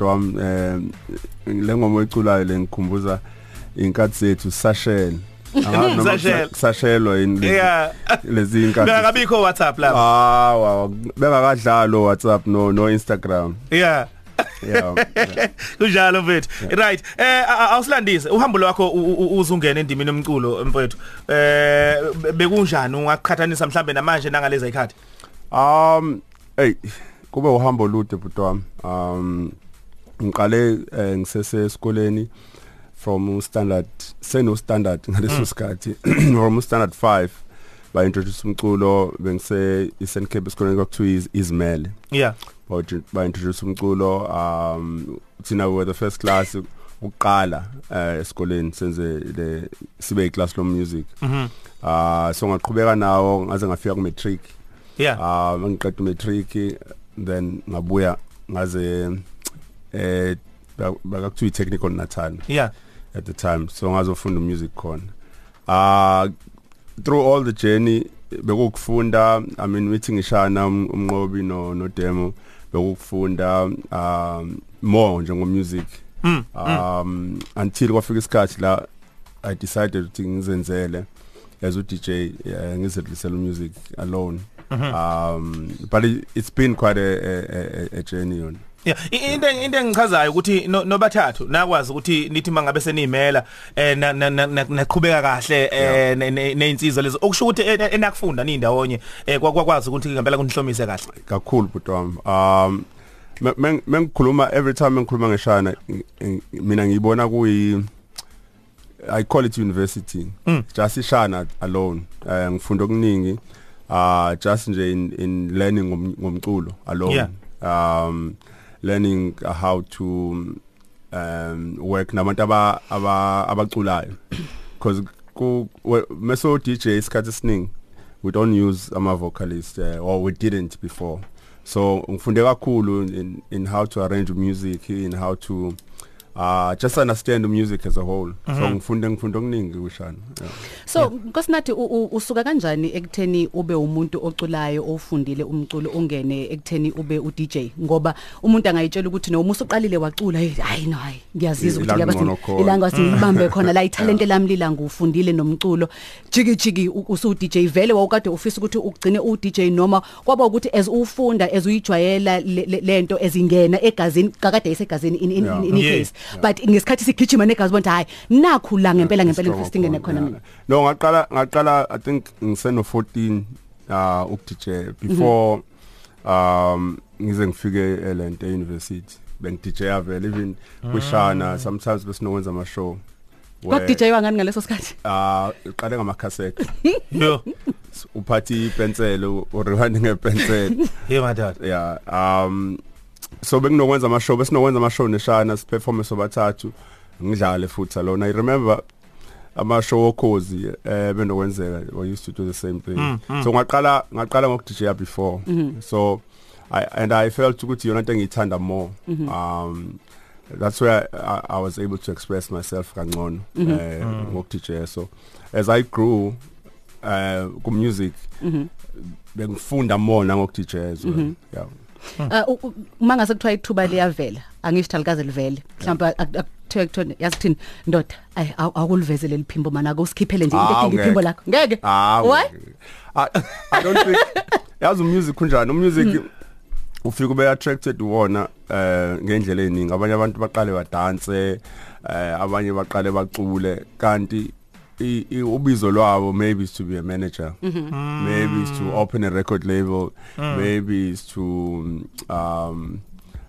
dom eh lengoma oyiculayo lengikhumbuza inkathi zethu sashela sashelwa yini lezi inkathi Bengakabikho WhatsApp lapha. ah wow bengakadlalo WhatsApp no no Instagram Yeah. yeah Kunjalo mfethu. Right. Eh awusilandise uhambo lwakho uzungena endimini yomculo mfethu. Eh bekunjani ungaqhathanisa mhlambe namanje nangalezi ikhathi? Um hey kube uhambo lude butwami. Um ngiqale eh, ngisese esikoleni from standard seno standard ngaleso sikhathi from standard 5 ba introduce umculo bengise eSt Cape esikoleni kwakuthiwa izimele. Yeah. Ba ba introduce umculo um thina we were the first class ukuqala eh, esikoleni senze le sibe iclass lo music. Mhm. Ah so ngaqhubeka nawo ngaze ngafika ku matric. Yeah. ah ngiqeda matric then ngabuya ngaze eh bakuthiwa technical Natal Yeah. at the time so ngazofunda music khona ah through all the journey bekukufunda i mean meeting ishana umnqobi no no demo bekukufunda um more njengo music Mm. um until kwafika isikhathi la i decided ukuthi ngizenzele as u DJ uh, ngizedlisela music alone um but it, it's been quite a a, a, a journey yona Yeah, into into engichazayo ukuthi no- nobathathu nakwazi ukuthi nithi mangabe senimela eh na- na- na- na- naqhubeka kahle eh ne- ne- nezinsizwa lezo. Okusho ukuthi eh, eh, enakufunda nindawonye kwa- kwakwazi ukuthi ngempela kunihlomise kahle. kakhulu bhuti wami. Um me- me- mengikhuluma every time mengikhuluma ngeshana ng- ng- mina ngiyibona kuyi I call it university. Mm. just ishana alone. Ngifunda okuningi. Uh just nje in, in learning ngom- ngomculo alone. Yeah. Learning how to um work nabantu aba aba- abaculayo. Because ku meso DJ isikhathi esiningi we don't use ama vocalist uh, or we didn't before. So ngifunde kakhulu in in how to arrange music in how to uh just understand the music as a whole. So ngifunde ngifunde okuningi kushana yeah. So nkosinathi u- u- usuka kanjani ekutheni ube umuntu oculayo ofundile umculo ungene ekutheni ube u DJ ngoba umuntu angayitshela ukuthi no umusu uqalile wacula hey, hayi no hayi ngiyazizwa ukuthi Ilanga liyabathi ngcono khona. ilanga singibambe khona la italente lami lila ngufundile nomculo. Jiki jiki u- usu DJ vele wawukade ufisa ukuthi ugcine u DJ noma kwaba ukuthi as ufunda as uyijwayela le- le- lento ezingena egazini kakade isegazini in in, Yeah. in, in Yeah. case. But ngesikhathi sigijima negazi bonke hayi nakhu la ngempela ngempela Strong ngifisa ingene khona, khona yeah. mina no ngaqala ngaqala i think ngiseno 14 uh uk DJ before um ngize ngifike eLente University beng DJ avele even kushana sometimes besinokwenza ama show Kwa DJ wangani ngaleso sikhathi ah uqale ngama cassette Yo, uphathi ipensela uriwand ngepensela hey madad. yeah um so benginokwenza ama show besinokwenza ama show neshana siperforme sobathathu ngidlale futhi alone i remember ama show okhozi eh benokwenzeka we used to do the same thing. Mm, mm. so ngaqala ngaqala ngok DJ before. So i and i felt ukuthi yona into engiyithanda more. Um that's where I, I was able to express myself kangcono eh ngok DJ so as i grew uh ku music bengifunda more nangok DJ as well. Yeah. Uh, u- u- uma ngase kuthiwa ithuba liyavela angisho thalikaze livele. Mhlawumbe akuthiwe kuthiwa yazi thini ndoda ay aw- awulivezele liphimbo mana akusikhiphele nje into Ah, edinga iphimbo ngeke. lakho. Ngeke. Ah, What? I, I don't think yazi umusic kunjani? Umusic ufika ube attracted wona eh ngendlela eziningi abanye abantu baqale badance eh abanye baqale bacule. Kanti i- i- ubizo lwabo maybe is to be a manager. Maybe is to open a record label. Maybe is to um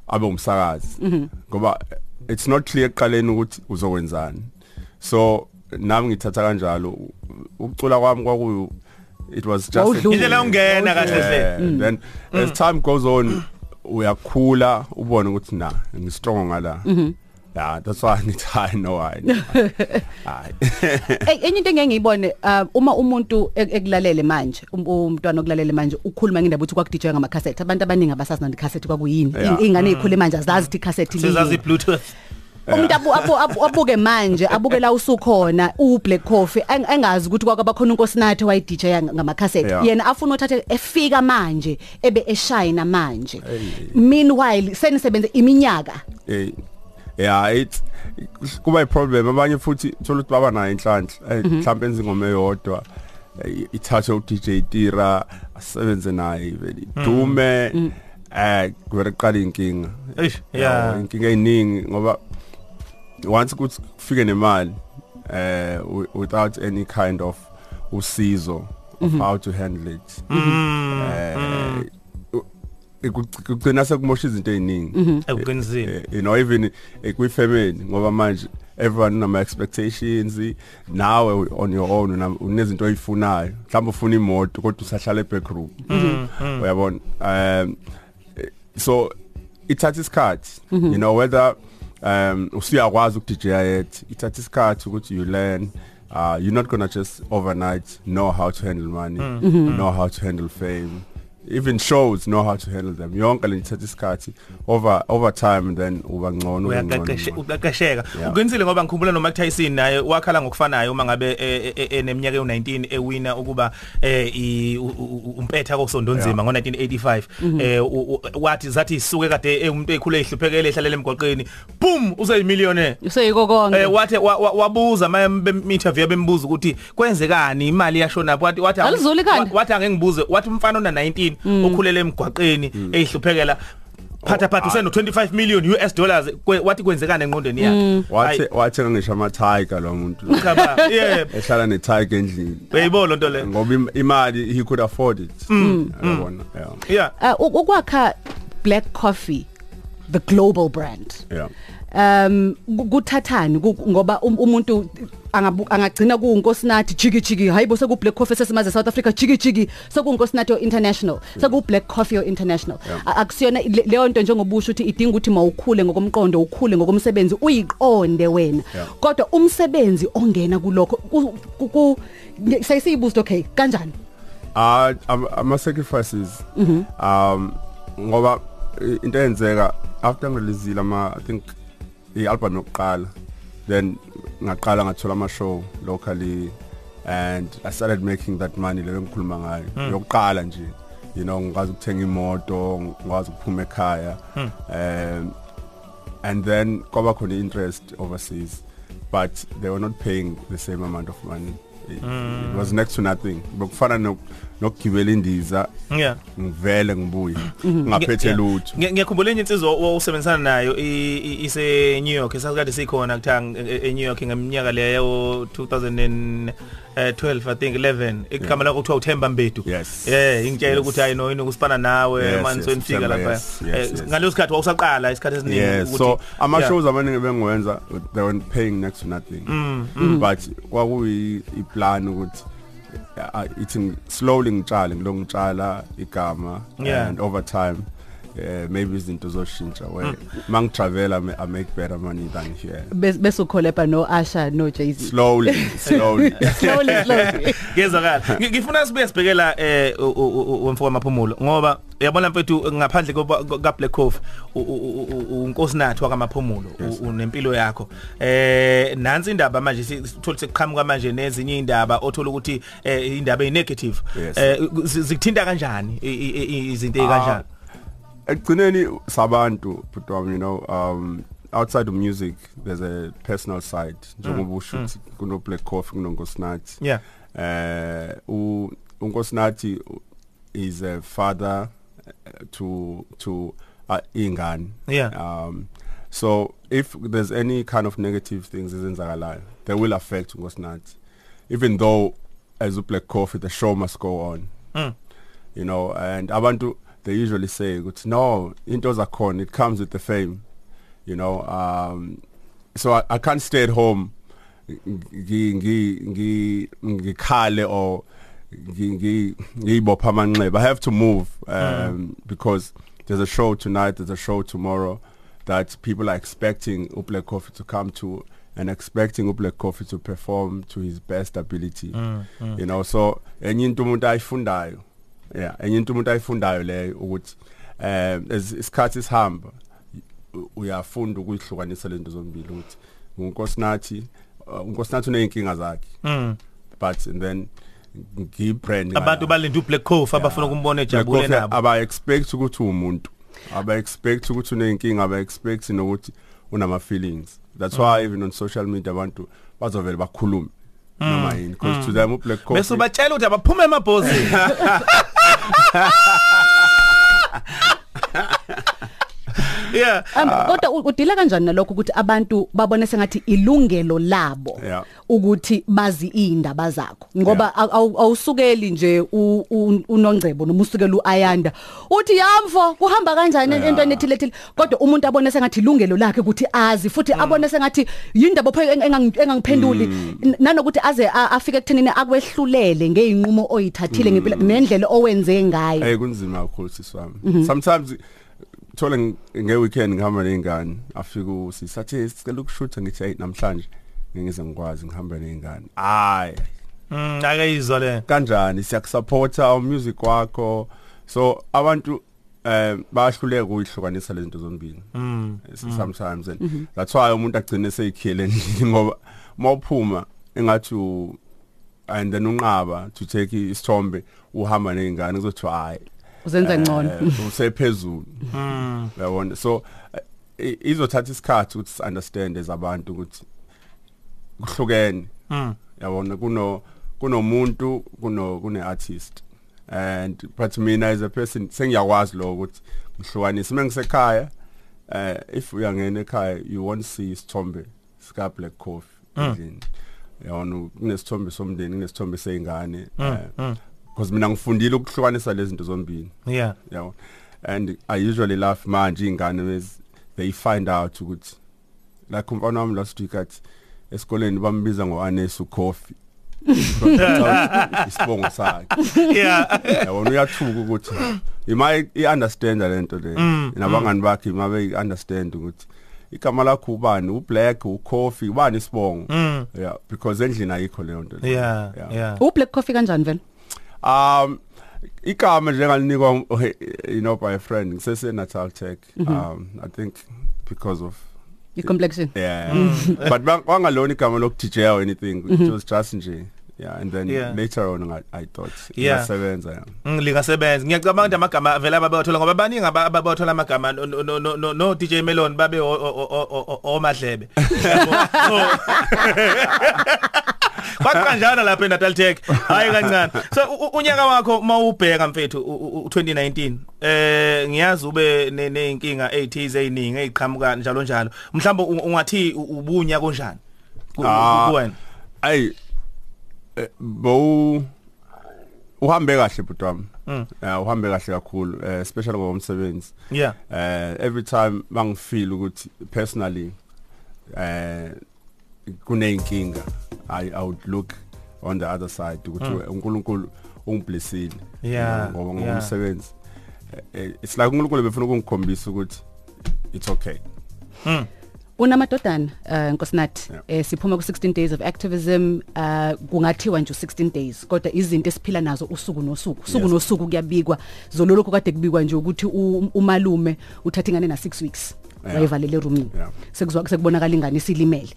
abe umsakazi. Ngoba it's not clear eqaleni ukuthi uzokwenzani. So nami ngithatha kanjalo ukucula kwami kwaku it was just a- Wawudlula. Indlela yongena kahle hle. Yeah, then as time goes on uyakhula ubone ukuthi na ngistrong ngala yeah that's why ngithi i know i hayi Ey enye into engeke ngiyibone uh, uma umuntu ek- ekulalele manje um- umntwana okulalele manje ukhuluma ngendaba ukuthi kwaku DJ ngama cassette abantu abaningi abasazi nani cassette kwakuyini. Yeah. ingane ezikhule manje azazi ukuthi cassette Sizazi yini Bluetooth. umuntu abu abu- abu- abuke manje abuke la usukhona u Black Coffee eng- engazi ukuthi kwakaba khona unkosinathi wayi DJ ngama cassette Yeah. yena afuna uthathe efika manje ebe eshine manje. Meanwhile senisebenze iminyaka. Eh yeah it kuba iproblem. Abanye futhi thola ukuthi baba nayo inhlanhla. Eh, mhlawumbe enza ingoma eyodwa eh, ithathe u DJ Tira asebenze naye vele dume eh kwere qala inkinga Eish, Yeah, yeah. inkinga eyiningi ngoba once kuthi kufike nemali eh wi- without any kind of usizo of how to handle it. Eh u- iku- kugcina sekumosha izinto eziningi ekuqinisile Eh, you know even eh, kwi family ngoba manje everyone unama expectations nawe on your own una- unezinto oyifunayo. Mhlawumbe ufuna imoto kodwa usahlala eback room. Uyabona? Um eh, so ithatha isikhathi. You know whether um usiyakwazi ukudj yet ithatha isikhathi ukuthi you learn. Uh you're not going to just overnight know how to handle money know how to handle fame. Even shows know how to handle them. Yonke le ithatha isikhathi over over time and then uba ngcono uba ngcono, uyaqeqeshe ngcono. uqeqesheka. Yeah. uqinisile ngoba ngikhumbula no Mike Tyson naye wakhala ngokufanayo uma ngabe eh, eh, eneminyaka u19 ewina ukuba eh i- u- u- umpetha kosondonzima ngo1985 eh u- u- wathi zathi isuke kade umuntu ekhule ehluphekele ehlalele emgwaqeni boom useyimillionaire useyiko konke. Eh wathe wa- wa- wabuza interview bembuza ukuthi kwenzekani imali yashona? Wathi wathi Alizuli kanti? wathi angeke ngibuze wathi umfana ona 19 okhulele emgwaqeni ehluphekela. Phatha phatha useno 25 million US dollars. Wathi kwenzekani engqondweni yakhe? Wathe wathe ngisho ama tiger lo muntu. Cha ba yeah. Ehlala ne tiger endlini uyayibona into le ngoba im- imali he could afford it. Yabona yeah. Yeah. Uh, ukwakha Black Coffee the global brand. Yeah. Um ku- kuthathani ku- ngoba um- umuntu angabu- angagcina kuunkosinathi jiki jiki hayibo seku Black Coffee sesimaze South Africa jiki jiki sekuunkosinathi international. Seku Black Coffee international. A- akusiyona le- leyo nto njengobusho ukuthi idinga ukuthi mawukhule ngokomqondo ukhule ngokomsebenzi uyiqonde wena. Yeah. kodwa umsebenzi ongena kulokho ku- ku- ku- nge- sayisibuza okay kanjani? Ah ama ama sacrifices um ngoba i- into eyenzeka after ngilizile ama i think i-album yokuqala then ngaqala ngathola ama show locally and i started making that money leyo ngikhuluma ngayo. Yokuqala nje you know ngikwazi ukuthenga imoto ngikwazi ukuphuma ekhaya um and then kwaba khona interest overseas but they were not paying the same amount of money. It, it was next to nothing. Bekufana nokugibela indiza yeah ngivele ngibuye ngaphethe Yeah. lutho Ngiya- ngiyakhumbula enye insizwa owusebenzisana nayo i- i- ise New York esasikade sikhona kuthanga e New York ngeminyaka leyo 2012 I think 11 igama lakho kuthiwa uThemba Mbedu Yes. eh ingitshela Yes. ukuthi hayi no yini kusipana nawe Yes, manje yes, sonifika Uthemba, lapha yes, yes, Eh, yes. ngaleso sikhathi wawusaqala isikhathi esiningi yes so ama yeah. shows amaningi bengiwenza they weren't paying next to nothing Mm, but kwakuyi iplan ukuthi uh, it's slowly ngitshale ngilo ngitshala igama Yeah. and over time uh, maybe izinto zoshintsha where mangitravel I, ma- I make better money than here Bes- bese ukholepha no Asha no Jay-Z slowly slowly slowly slowly Ngezwakala. Ngi- Ngifuna sibuye sibhekela eh u- u- u- umfoko amaphumulo ngoba uyabona mfethu ngaphandle koba- ka Black Coffee u- u- u- u- unkosinathi wakamaphumulo u- unempilo yakho. Eh nansi indaba manje sithola sekuqhamuka manje nezinye indaba othola ukuthi eh indaba ezinegative. Yes. Eh zi- zikuthinta kanjani i- i- i- izinto ezikanjani? ekugcineni sabantu but um, you know um outside of music there's a personal side njengoba usho ukuthi kuno black coffee kuno nkosinathi Yeah. eh u unkosinathi is a father uh, to to uh, ingane Yeah. um so if there's any kind of negative things ezenzakalayo they will affect unkosinathi even though as a black coffee the show must go on Mm. you know and abantu they usually say ukuthi no into zakhona it comes with the fame you know um so I, I can't stay at home ngi ngi ngi ngikhale or ngiyibopha amanxeba. I have to move um because there's a show tonight there's a show tomorrow that people are expecting Black Coffee to come to and expecting Black Coffee to perform to his best ability. You know so enye into umuntu ayifundayo yeah enye into umuntu ayifundayo leyo ukuthi um as isikhathi sihamba uyafunda ukuyihlukanisa lento zombili ukuthi unkosinathi uh, unkosinathi uneyinkinga zakhe. Mm. but and then ngiyibrand abantu balinde uBlack Coffee abafuna ukumbona ejabule nabo. aba expect ukuthi umuntu aba expect ukuthi uneyinkinga aba expect nokuthi unama feelings that's why even on social media abantu bazovela bakhulume noma yini because to them uBlack Coffee bese ubatshela ukuthi abaphume emabhozini. yeah. Um kodwa u- udila kanjani nalokho ukuthi abantu babone sengathi ilungelo labo Yeah. ukuthi bazi indaba zakho? Ngoba aw- aw- awusukeli nje u- u- unongcebo noma usukela uayanda. Uthi yamfo kuhamba kanjani Yeah. entweni ethile ethile kodwa umuntu abone sengathi ilungelo lakhe ukuthi azi futhi abone sengathi yindaba phe engangi- engangiphenduli. N- nanokuthi aze a- afike ekuthenini akwehlulele ngeinqumo oyithathile ngempela nendlela owenze ngayo. Hey kunzima kakhulu siswami sometimes thola nge weekend ngihamba nezingane afika usisathi sicela ukushutha ngithi hey namhlanje ngize ngikwazi ngihamba nezingane hayi mm akayizwa le. Kanjani? Siyakusupporta umusic wakho. So abantu eh bayahluleka ukuyihlukanisa lezi zinto zombili. Mm sometimes and that's why umuntu agcine seyikhile endlini ngoba mawuphuma engathi u- and then unqaba to take isithombe uhamba nezingane kuzothi hayi uzenza ngcono. eh, usephezulu. Mm yabona so eh, izothatha isikhathi ukuthi understand as abantu ukuthi kuhlukene. Mm yabona kuno kunomuntu kuno kune artist and but mina as a person sengiyakwazi lo ukuthi ngihlukanise. Mengisekhaya eh if uyangena ekhaya you won't see isithombe sika Black Coffee endlini. Yabona kunesithombe somndeni kunesithombe seyingane mm, mm because mina ngifundile ukuhlukanisa lezi zinto zombili. Yeah. Yabo. And i usually laugh manje ingane bes they find out ukuthi like umfana wami last week athi esikoleni bambiza ngoanesu coffee isibongo sakhe. Yeah. Yabona uyathuka ukuthi ima i understand lento le. Nabangani bakhe ima be understand ukuthi igama lakho ubani? Ublack ucoffee ubani isibongo? Mm. Yeah because endlini ayikho leyo nto le. yeah yeah. u black coffee kanjani vele? Um igama nje ngalinikwa you know by a friend ngisese Natal Tech um I think because of i complexion yeah but bang- wangalona igama lok DJ or anything it was just nje yeah and then Yeah. later on I, I thought Yeah. ngasebenza yeah Mm, lingasebenza ngiyacabanga ukuthi amagama vele ababawathola ngoba baningi aba- ababawathola amagama no no no no, no DJ Melon babe o- o- o- o- o- omadlebe Kwakanjana lapha eNatal Tech. Hayi kancane. So unyaka wakho mawubheka mfethu u- u- u- 2019 eh ngiyazi ube ne- neinkinga ezithize eziningi eziqhamuka njalo njalo. Mhlawumbe ungathi ubunya konjani Ku- ku- kuwena ay eh, bo uhambe kahle bhuti wami. Mm. yeah uhambe kahle kakhulu eh, especially ngokomsebenzi. Yeah. Uh every time bangifeel ukuthi personally uh kuneyinkinga i i would look on the other side ukuthi uNkulunkulu ungiblessile. Yeah, ngoba yeah. ngomsebenzi Eh, it's like uNkulunkulu befuna ukungikhombisa ukuthi it's okay. Mm unamadodana uh, nkosinathi Yeah. eh siphuma ku 16 days of activism uh kungathiwa nje 16 days kodwa izinto esiphila nazo usuku nosuku usuku Yes. nosuku kuyabikwa. Zololoko kade kubikwa nje ukuthi u- umalume uthatha ingane na 6 weeks. Yeah. wayivalela eroomini Yeah. sekuzwa sekubonakala ingane isilimele.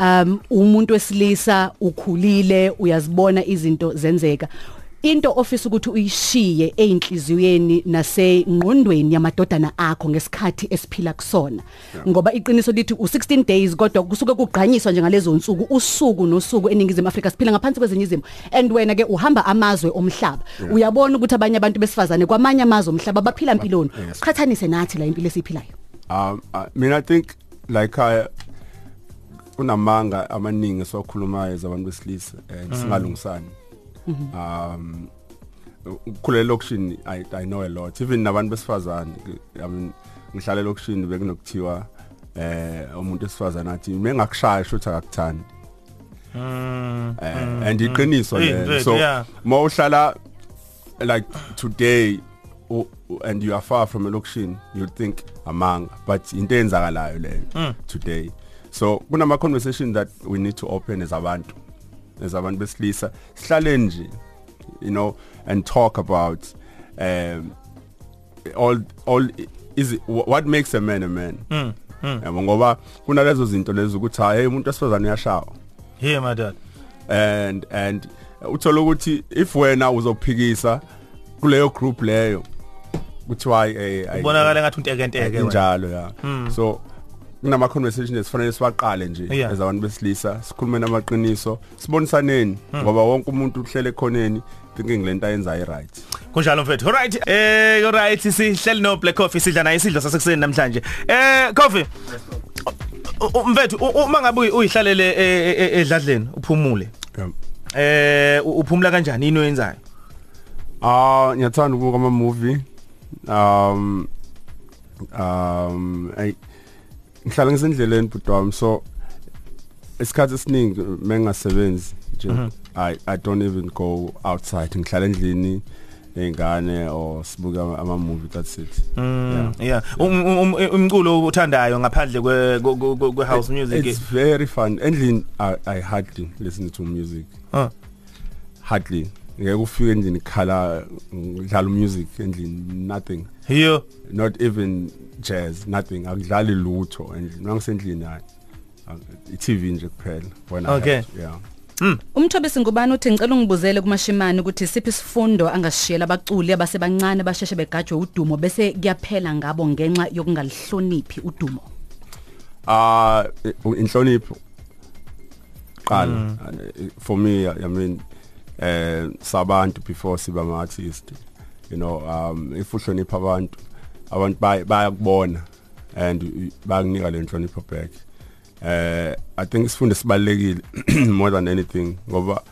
Um umuntu wesilisa ukhulile uyazibona izinto zenzeka. Into ofisa ukuthi uyishiye einhliziyweni nasengqondweni yamadodana akho ngesikhathi esiphila kusona. Ngoba iqiniso lithi u16 days kodwa kusuke kugqanyiswa njengalezo nsuku usuku nosuku eningizimu Afrika siphila ngaphansi kwezinye izimo. And wena ke uhamba amazwe omhlaba. Uyabona ukuthi abanye abantu besifazane kwamanye amazwe omhlaba baphila impiloni Yes. qhathanise nathi la impilo esiphilayo um I mean i think like i kunamanga amaningi sokhulumayo zabantu besilisa and singalungisani. Um ukukhulele lokushini i i know a lot. Even nabantu besifazane i mean ngihlala lokushini bekunokuthiwa eh umuntu esifazane athi mengakushaya shothi akakuthandi mm eh and iqiniso Eh, le right, so yeah. mawuhlala like today u- and you are far from a location you think amanga but into enzakalayo le Mm. today so kunama conversation that we need to open as abantu as abantu besilisa sihlale nje you know and talk about um all all is it, wh- what makes a man a man Mm. Mm. yabo ngoba kunalezo zinto lezo ukuthi hayi umuntu esifazane uyashawa Here my dad. and and uthola ukuthi if wena uzophikisa kuleyo group leyo kuthiwa eh Ubonakala ngathi unteke nteke wena. injalo ya so kunama conversations esifanele siwaqale nje Yeah. as abantu besilisa sikhulume namaqiniso sibonisaneni ngoba wonke umuntu uhlele khoneni thinking lento ayenza right Kunjalo mfethu. Alright. Eh alright sihleli no Black Coffee sidla naye isidlo sasekuseni namhlanje. Eh Coffee. U- u- Mfethu u- uma ngabe uyi- uyihlalele e- e- edladleni uphumule. Yeah. Eh u- uphumula kanjani into yenzayo? Ah ngiyathanda ukubuka ama movie um um ay ngihlala ngisendleleni budwami so isikhathi esiningi mengasebenzi nje i i don't even go outside. Ngihlala endlini nezingane or sibuka ama movie that's it. Mm yeah. Um- um- um- Umculo uthandayo ngaphandle kwe kwe- kwe- kwe house music. it's very fun. Endlini i i hardly listen to music. Uh. hardly. Ngeke ufike endlini khala ngidlala music endlini nothing. Hiyo. not even jazz nothing. Akudlali lutho endlini. Nangisendlini hayi. i-TV nje kuphela when I Okay. yeah. Umthobe singubani uthi ngicela ungibuzele kumashimani ukuthi siphi isifundo angashiyela abaculi abasebancane basheshe begajwe udumo bese kuyaphela ngabo ngenxa yokungalihloniphi udumo. ah inhlonipho. Qala uh, for me i mean eh sabantu before siba ama artist you know um if uhlonipha abantu. Abantu bay- bayakubona and bayakunika le nhlonipho back. Eh i think isifundo sibalekile more than anything ngoba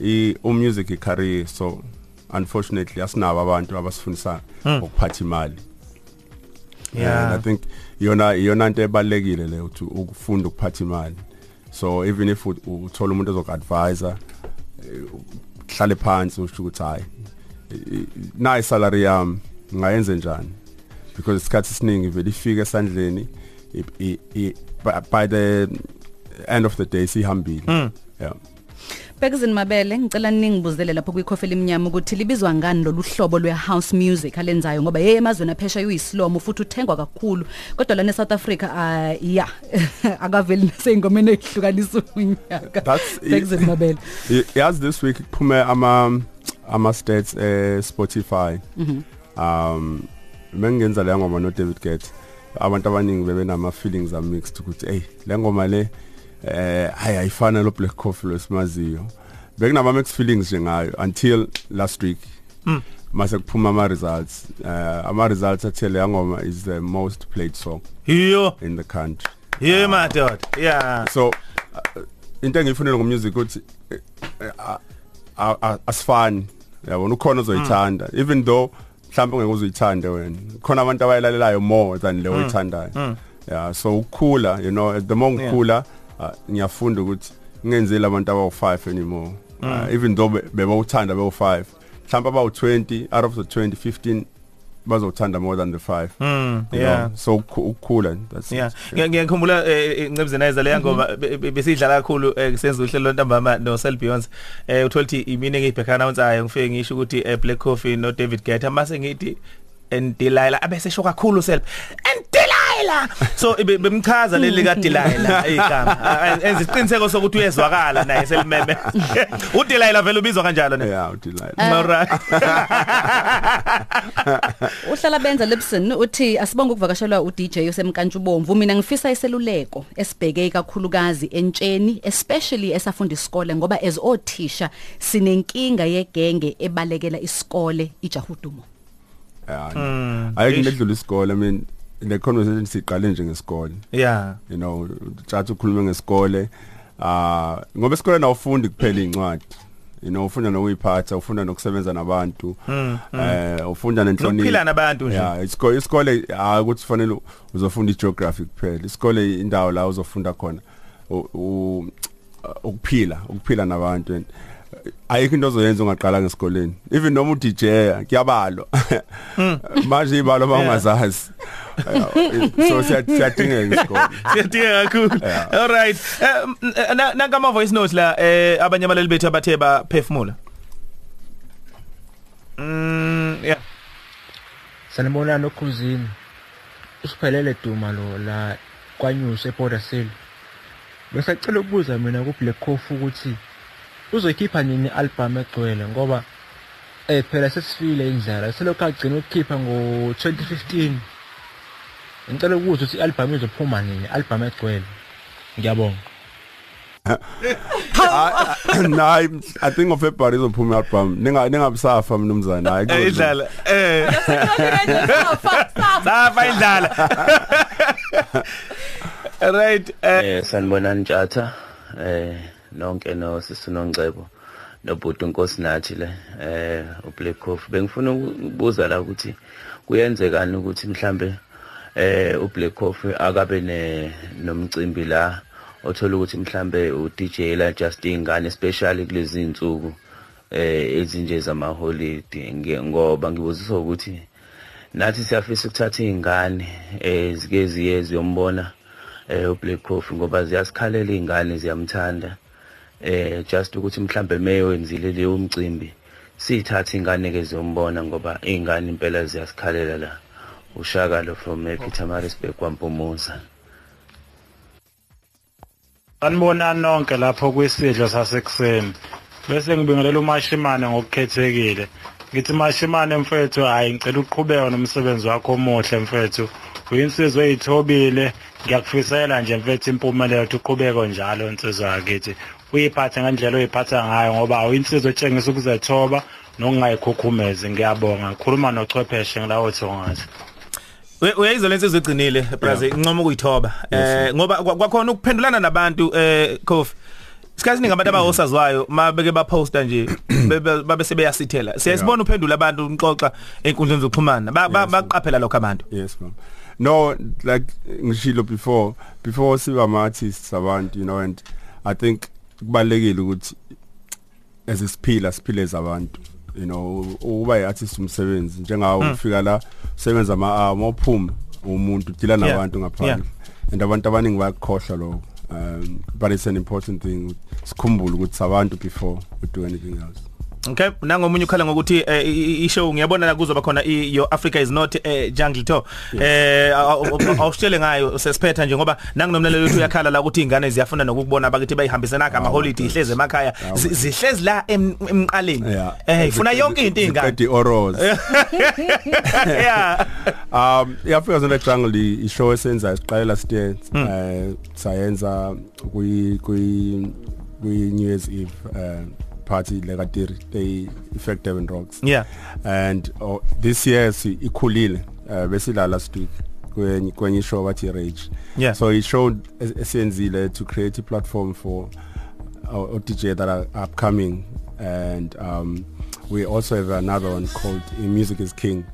i umusic i career so unfortunately asinabo abantu abasifundisa ukuphatha imali. Yeah. and i think yona yona into ebalekile le ukuthi ukufunda ukuphatha imali. So even if uthola umuntu ozokuadvisor eh, hlale phansi usho ukuthi hayi nayi salary yami ngayenze njani? Because isikhathi esiningi vele ifika esandleni by- by the end of the day sihambile yeah. Bekuzini Mabele ngicela ningibuzele lapho kwikhofeli eminyama ukuthi libizwa ngani lolu hlobo lwe house music alenzayo ngoba yeye emazweni aphesha uyislomo futhi uthengwa kakhulu. Kodwa lana eSouth Africa uh, yeah akaveli nasengomeni ehlukanisa unyaka. That's- Bekuzini Mabele. Y- yazi this week kuphume ama ama stats eh Spotify. Um mengenza le ngoma no David Guetta abantu abaningi bebenama feelings are mixed ukuthi hey le ngoma le eh hayi ayifana lo Black Coffee lesimaziyo bekunama mixed feelings nje ngayo until last week. Mase kuphuma ama results. Uh, ama results athele ngoma is the most played song Hiyo. in the country. Hiyo my dad. Yeah. so uh, into engiyifunela ngomusic ukuthi eh, eh, a- a- a- asifani. Yabona ukhona ozoyithanda. Even though mhlawumbe ungeke uzoyithande wena khona abantu abayilalelayo more than le oyithandayo. Yeah so ukukhula you know the more ngikhula uh, ngiyafunda ukuthi ngenzeli abantu abawu5 anymore uh, even though be- bebawuthanda bewu5 mhlawumbe abawu20 out of the 20 15 bazothanda more than the 5 Mm, you yeah. know so ukhu- ukukhula that's Yeah. it. Ngiya- Ngiyakhumbula incebuzena ayeza leya ngoma be- be- besidlala kakhulu eh, kusenza uhlelo lontambama no Sel Beyonce. Eh uthola ukuthi imini engibheka announce ayo ngifike ngisho ukuthi eh, Black Coffee no David Guetta mase ngithi and Delilah abese sho kakhulu Sel. And Delilah. So ibe- bemchaza leli ka Delilah igama. Ah, Enza isiqiniseko sokuthi uyezwakala naye selimeme. uDelilah vele ubizwa kanjalo ne. yeah udelight Alright. Uhlala benza Lipson uthi asibonge ukuvakashelwa uDJ osemkantshubomvu mina ngifisa iseluleko esibheke kakhulukazi entsheni especially esafunda isikole ngoba as othisha sinenkinga yegenge ebalekela isikole ijahudumo yeah ayike ngedlula isikole i mean le conversation siqale nje ngesikole. Yeah. you know tjathu ukhulume ngesikole. Ah ngoba esikole nawufundi kuphela incwadi you know ufunda nokuyiphatha ufunda nokusebenza nabantu. Eh ufunda nenhlonipho. Nokuphila nabantu nje. yeah isikole isikole akuthi kufanele uzofunda igeography kuphela. Isikole indawo la uzofunda khona ukuphila ukuphila nabantu and ayikho into ozoyenza ungaqala ngesikoleni even noma uDJ kuyabalwa manje ibalo bangazazi so siya- siyadingeka isikole Siyadinga kakhulu. All right. Eh na- nanka ama voice notes la eh abanye abalali bethu abathe baphefumula. Mm yeah. Sanibonani okhuzini. usiphelele duma lo la kwanyusa ePort Cell besacela ukubuza mina ku Black Coffee ukuthi uzoyikhipha nini i-album egcwele? Ngoba eh phela sesifile indlela. Selokhu agcina ukukhipha ngo-2015 ngicela ukubuza ukuthi i-album izophuma nini? I-album egcwele. Ngiyabonga. Nayi I think of February izophuma album. Ninga ningabusafa mnumzana. Hayi. Eh idlala. Eh. Safa idlala. Right eh. Eh sanibonani Tjatha eh nonke no sisunongcebo nobhuti unkosi nathi le eh uBlack Coffee bengifuna ukubuza la ukuthi kuyenzekani ukuthi mhlambe eh uBlack Coffee akabe ne nomcimbi la othola ukuthi mhlambe uDJ la just ingane especially kulezi insuku eh ezinje zama holiday ngoba ngibuzisa ukuthi nathi siyafisa ukuthatha izingane eh zike ziye ziyombona eh uBlack Coffee ngoba ziyasikhalela izingane ziyamthanda. Eh just ukuthi mhlambe meyowenzile leyo mcimbi sithathe ingane ke ziyombona ngoba izingane impela ziyasikhalela la ushakalo from eh, Pietermaritzburg kwaMpumuza Sanibonani nonke lapho kwisidlo sasekuseni. Bese ngibingelela uMashimane ngokukhethekile. Ngithi Mashimane mfethu hayi ngicela uqhubeke nomsebenzi wakho omuhle mfethu. Uyinsizwe ezithobile. Ngiyakufisela nje mfethu impumelelo ukuthi uqhubeke njalo insizwa yakithi. Uyiphathe ngendlela oyiphatha ngayo ngoba uyinsizwe etshengisa ukuzethoba nokungayikhukhumezi. Ngiyabonga. Ngikhuluma nochwepheshe ngilawo thongathi. We- uyayizwa lensizwe igcinile Brazil. Incoma ukuyithoba. Eh ngoba kwa- kwakhona ukuphendulana nabantu eh Kofi. Isikhathi siningi abantu abahosazwayo mabeke baposta nje bebe- babe sebeyasithela. Siyasibona uphendula abantu umxoxa enkundleni zokuxhumana. Ba- ba- baqaphela lokho abantu. Yes ma'am. No like ngishilo before before siba ama artists abantu you know and I think kubalekile ukuthi as isiphila siphile zabantu you know uba iartist umsebenzi njengawo ufika la usebenza ama arm ophuma umuntu udila Yeah. nabantu Yeah. ngaphandle and abantu abaningi bayakhohlwa lokho. Um but it's an important thing sikhumbule ukuthi sabantu before we do anything else. Okay? Nangomunye ukhala ngokuthi eh, i- i- ishow ngiyabona la kuzoba khona i- your Africa is not a jungle tour eh awusitshele ngayo sesiphetha nje ngoba nanginomlalelo wethu uyakhala la ukuthi izingane ziyafuna nokukubona abakithi bayihambisana ama holiday ihleze emakhaya. Zi- zihlezi la em- emqaleni. Yeah. Eh ifuna yonke into izingane Ziqeda i-oros yeah. Um iAfrica Zone Jungle i- ishow esenza siqalela siye eh sayenza kwi kwi kwi New Year's Eve uh, party le kadiri they effective and rocks yeah and oh, this year si ikhulile uh, besilala last week kwenye kwenye show bathi rage Yeah. so it showed es- esenzile to create a platform for our, our DJ that are upcoming and um we also have another one called uh, Music is King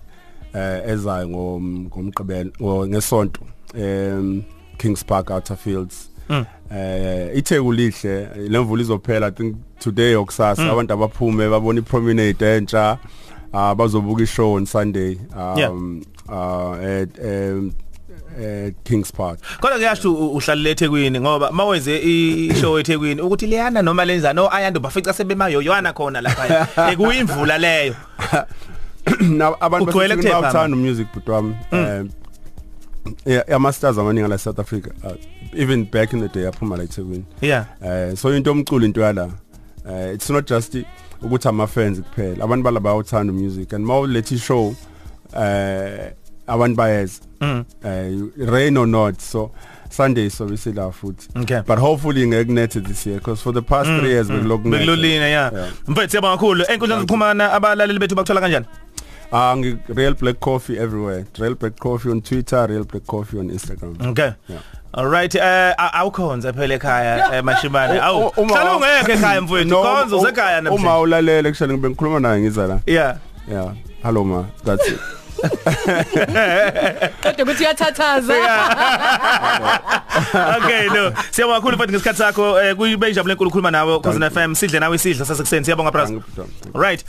uh ezayo ngom- ngomgqibelo ngo- ngesonto um Kings Park Outer Fields. Eh itheku lihle lemvula izophela i think today okusasa abantu abaphume babona ipromenade entsha ah bazobuka ishow on Sunday um uh at at Kings Park. Kodwa kuyasho uhlalele eThekwini ngoba mawenze ishow eThekwini ukuthi leyana noma lenza no ayando bafica sebemayoyana khona lapha ekuyimvula leyo. Now abantu Ugcwele basethi kuthe bawuthanda music but wami. Um yeah ama stars amaningi la South Africa uh, even back in the day aphuma la eThekwini yeah eh so into omculo into yala eh it's not just ukuthi ama fans kuphela abantu balaba bayawuthanda music and mawulethi show eh abantu bayeza Mm. eh rain or not so Sunday so we still futhi Okay. but hopefully ngekunet this year because for the past 3 years bekulokhu bekulolina yeah Yeah. mfethu siyabonga kakhulu enkundleni zokuxhumana abalaleli bethu bakuthola kanjani Ah ngi Real Black Coffee everywhere. Real Black Coffee on Twitter, Real Black Coffee on Instagram. okay Yeah. All right eh awukhonza phela ekhaya eh, mashimane. Awu Uma- hlala ungeke ekhaya mfethu No, khonza u- usekhaya Uma namhlanje ulalele kushela ngibe ngikhuluma naye ngiza la. yeah. Yeah. Hello ma. That's it. kodwa ukuthi uyathathaza okay no. Siyabonga kakhulu mfethu ngesikhathi sakho eh, kuyibeyijabule enkulu ukukhuluma nawe ku FM sidle nawe isidlo sasekuseni siyabonga bros Angiphuthuma. right.